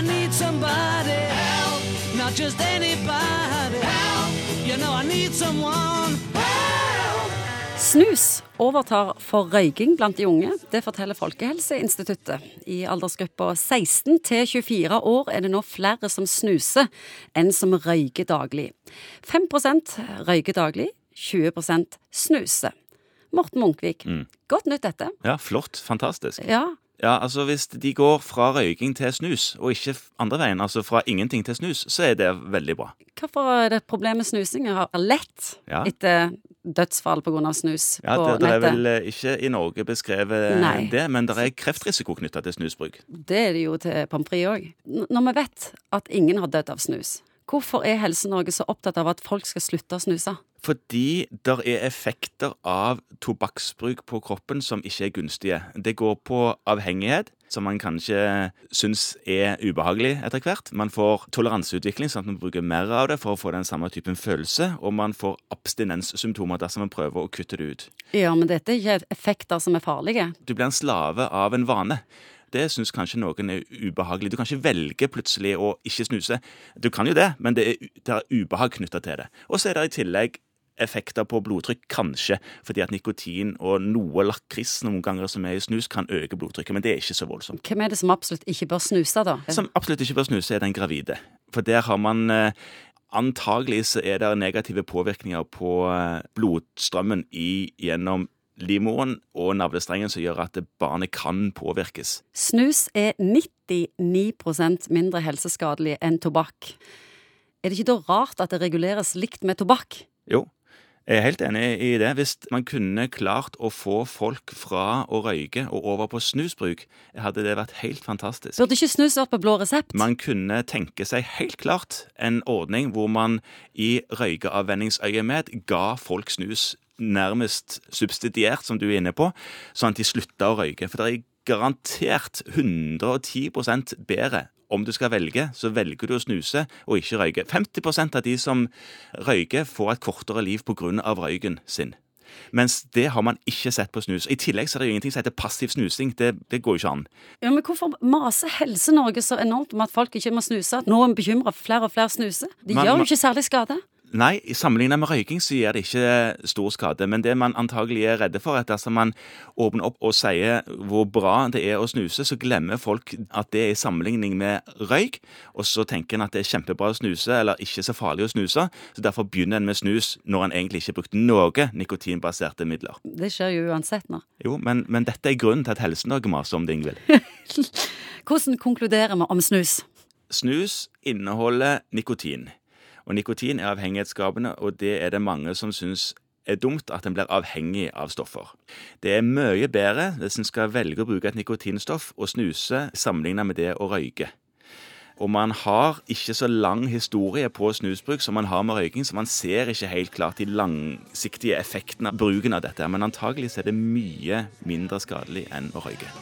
I need somebody help, not just anybody help. You know I need someone help. Snus overtar for røyking blant de unge. Det forteller Folkehelseinstituttet. I aldersgruppa 16 til 24 år er det nå flere som snuser enn som røyker daglig. 5% røyker daglig, 20% snuser. Morten Munkvik, godt nytt dette. Ja, flott. Fantastisk. Ja, Ja, altså Hvis de går fra røyking til snus, og ikke andre veien, altså fra ingenting til snus, så er det veldig bra. Hvorfor er det problemet problem med snusing? Har lett Ja. etter dødsfall pga. snus Ja, på det, det er vel eh, ikke i Norge beskrevet Nei. det, men det er kreftrisiko knytta til snusbruk. Det er det jo til pommes frites òg. Når vi vet at ingen har dødd av snus, hvorfor er Helse-Norge så opptatt av at folk skal slutte å snuse? Fordi det er effekter av tobakksbruk på kroppen som ikke er gunstige. Det går på avhengighet, som man kanskje syns er ubehagelig etter hvert. Man får toleranseutvikling, sånn at man bruker mer av det for å få den samme typen følelse. Og man får abstinenssymptomer dersom man prøver å kutte det ut. Ja, men dette er ikke effekter som er farlige. Du blir en slave av en vane. Det syns kanskje noen er ubehagelig. Du kan ikke velge plutselig å ikke snuse. Du kan jo det, men det er, det er ubehag knytta til det. Og så er det i tillegg effekter på blodtrykk, kanskje, fordi at nikotin og noe lakris noen ganger som er i snus, kan øke blodtrykket, men det er ikke så voldsomt. Hvem er det som absolutt ikke bør snuse, da? Som absolutt ikke bør snuse, er den gravide. For der har man eh, Antagelig så er det negative påvirkninger på eh, blodstrømmen i, gjennom livmoren og navlestrengen som gjør at barnet kan påvirkes. Snus er 99% mindre helseskadelig enn tobakk. Er det ikke da rart at det reguleres likt med tobakk? Jo, jeg er helt enig i det. Hvis man kunne klart å få folk fra å røyke og over på snusbruk, hadde det vært helt fantastisk. Burde ikke snus vært på blå resept? Man kunne tenke seg helt klart en ordning hvor man i røykeavvenningsøyemed ga folk snus nærmest subsidiert, som du er inne på, sånn at de slutter å røyke. For det er garantert 110% bedre om du skal velge, så velger du å snuse og ikke røyke. 50% av de som røyker, får et kortere liv pga. røyken sin. Mens det har man ikke sett på snus. I tillegg så er det jo ingenting som heter passiv snusing. Det, det går jo ikke an. Ja, men Hvorfor maser Helse-Norge så enormt om at folk ikke må snuse? Nå er vi bekymra flere og flere snuser. De Man- gjør jo ikke særlig skade. Nei, sammenlignet med røyking så gir det ikke stor skade. Men det man antagelig er redde for, er at dersom man åpner opp og sier hvor bra det er å snuse, så glemmer folk at det er i sammenligning med røyk. Og så tenker en at det er kjempebra å snuse, eller ikke så farlig å snuse. Så derfor begynner en med snus når en egentlig ikke brukte noe nikotinbaserte midler. Det skjer jo uansett nå. Jo, men, men dette er grunnen til at Helse-Norge maser om det, Ingvild. Hvordan konkluderer vi om snus? Snus inneholder nikotin. Og nikotin er avhengighetsskapende, og det er det mange som syns er dumt at en blir avhengig av stoffer. Det er mye bedre hvis en skal velge å bruke et nikotinstoff og snuse sammenlignet med det å røyke. Og man har ikke så lang historie på snusbruk som man har med røyking, så man ser ikke helt klart de langsiktige effektene av bruken av dette. Men antagelig er det mye mindre skadelig enn å røyke.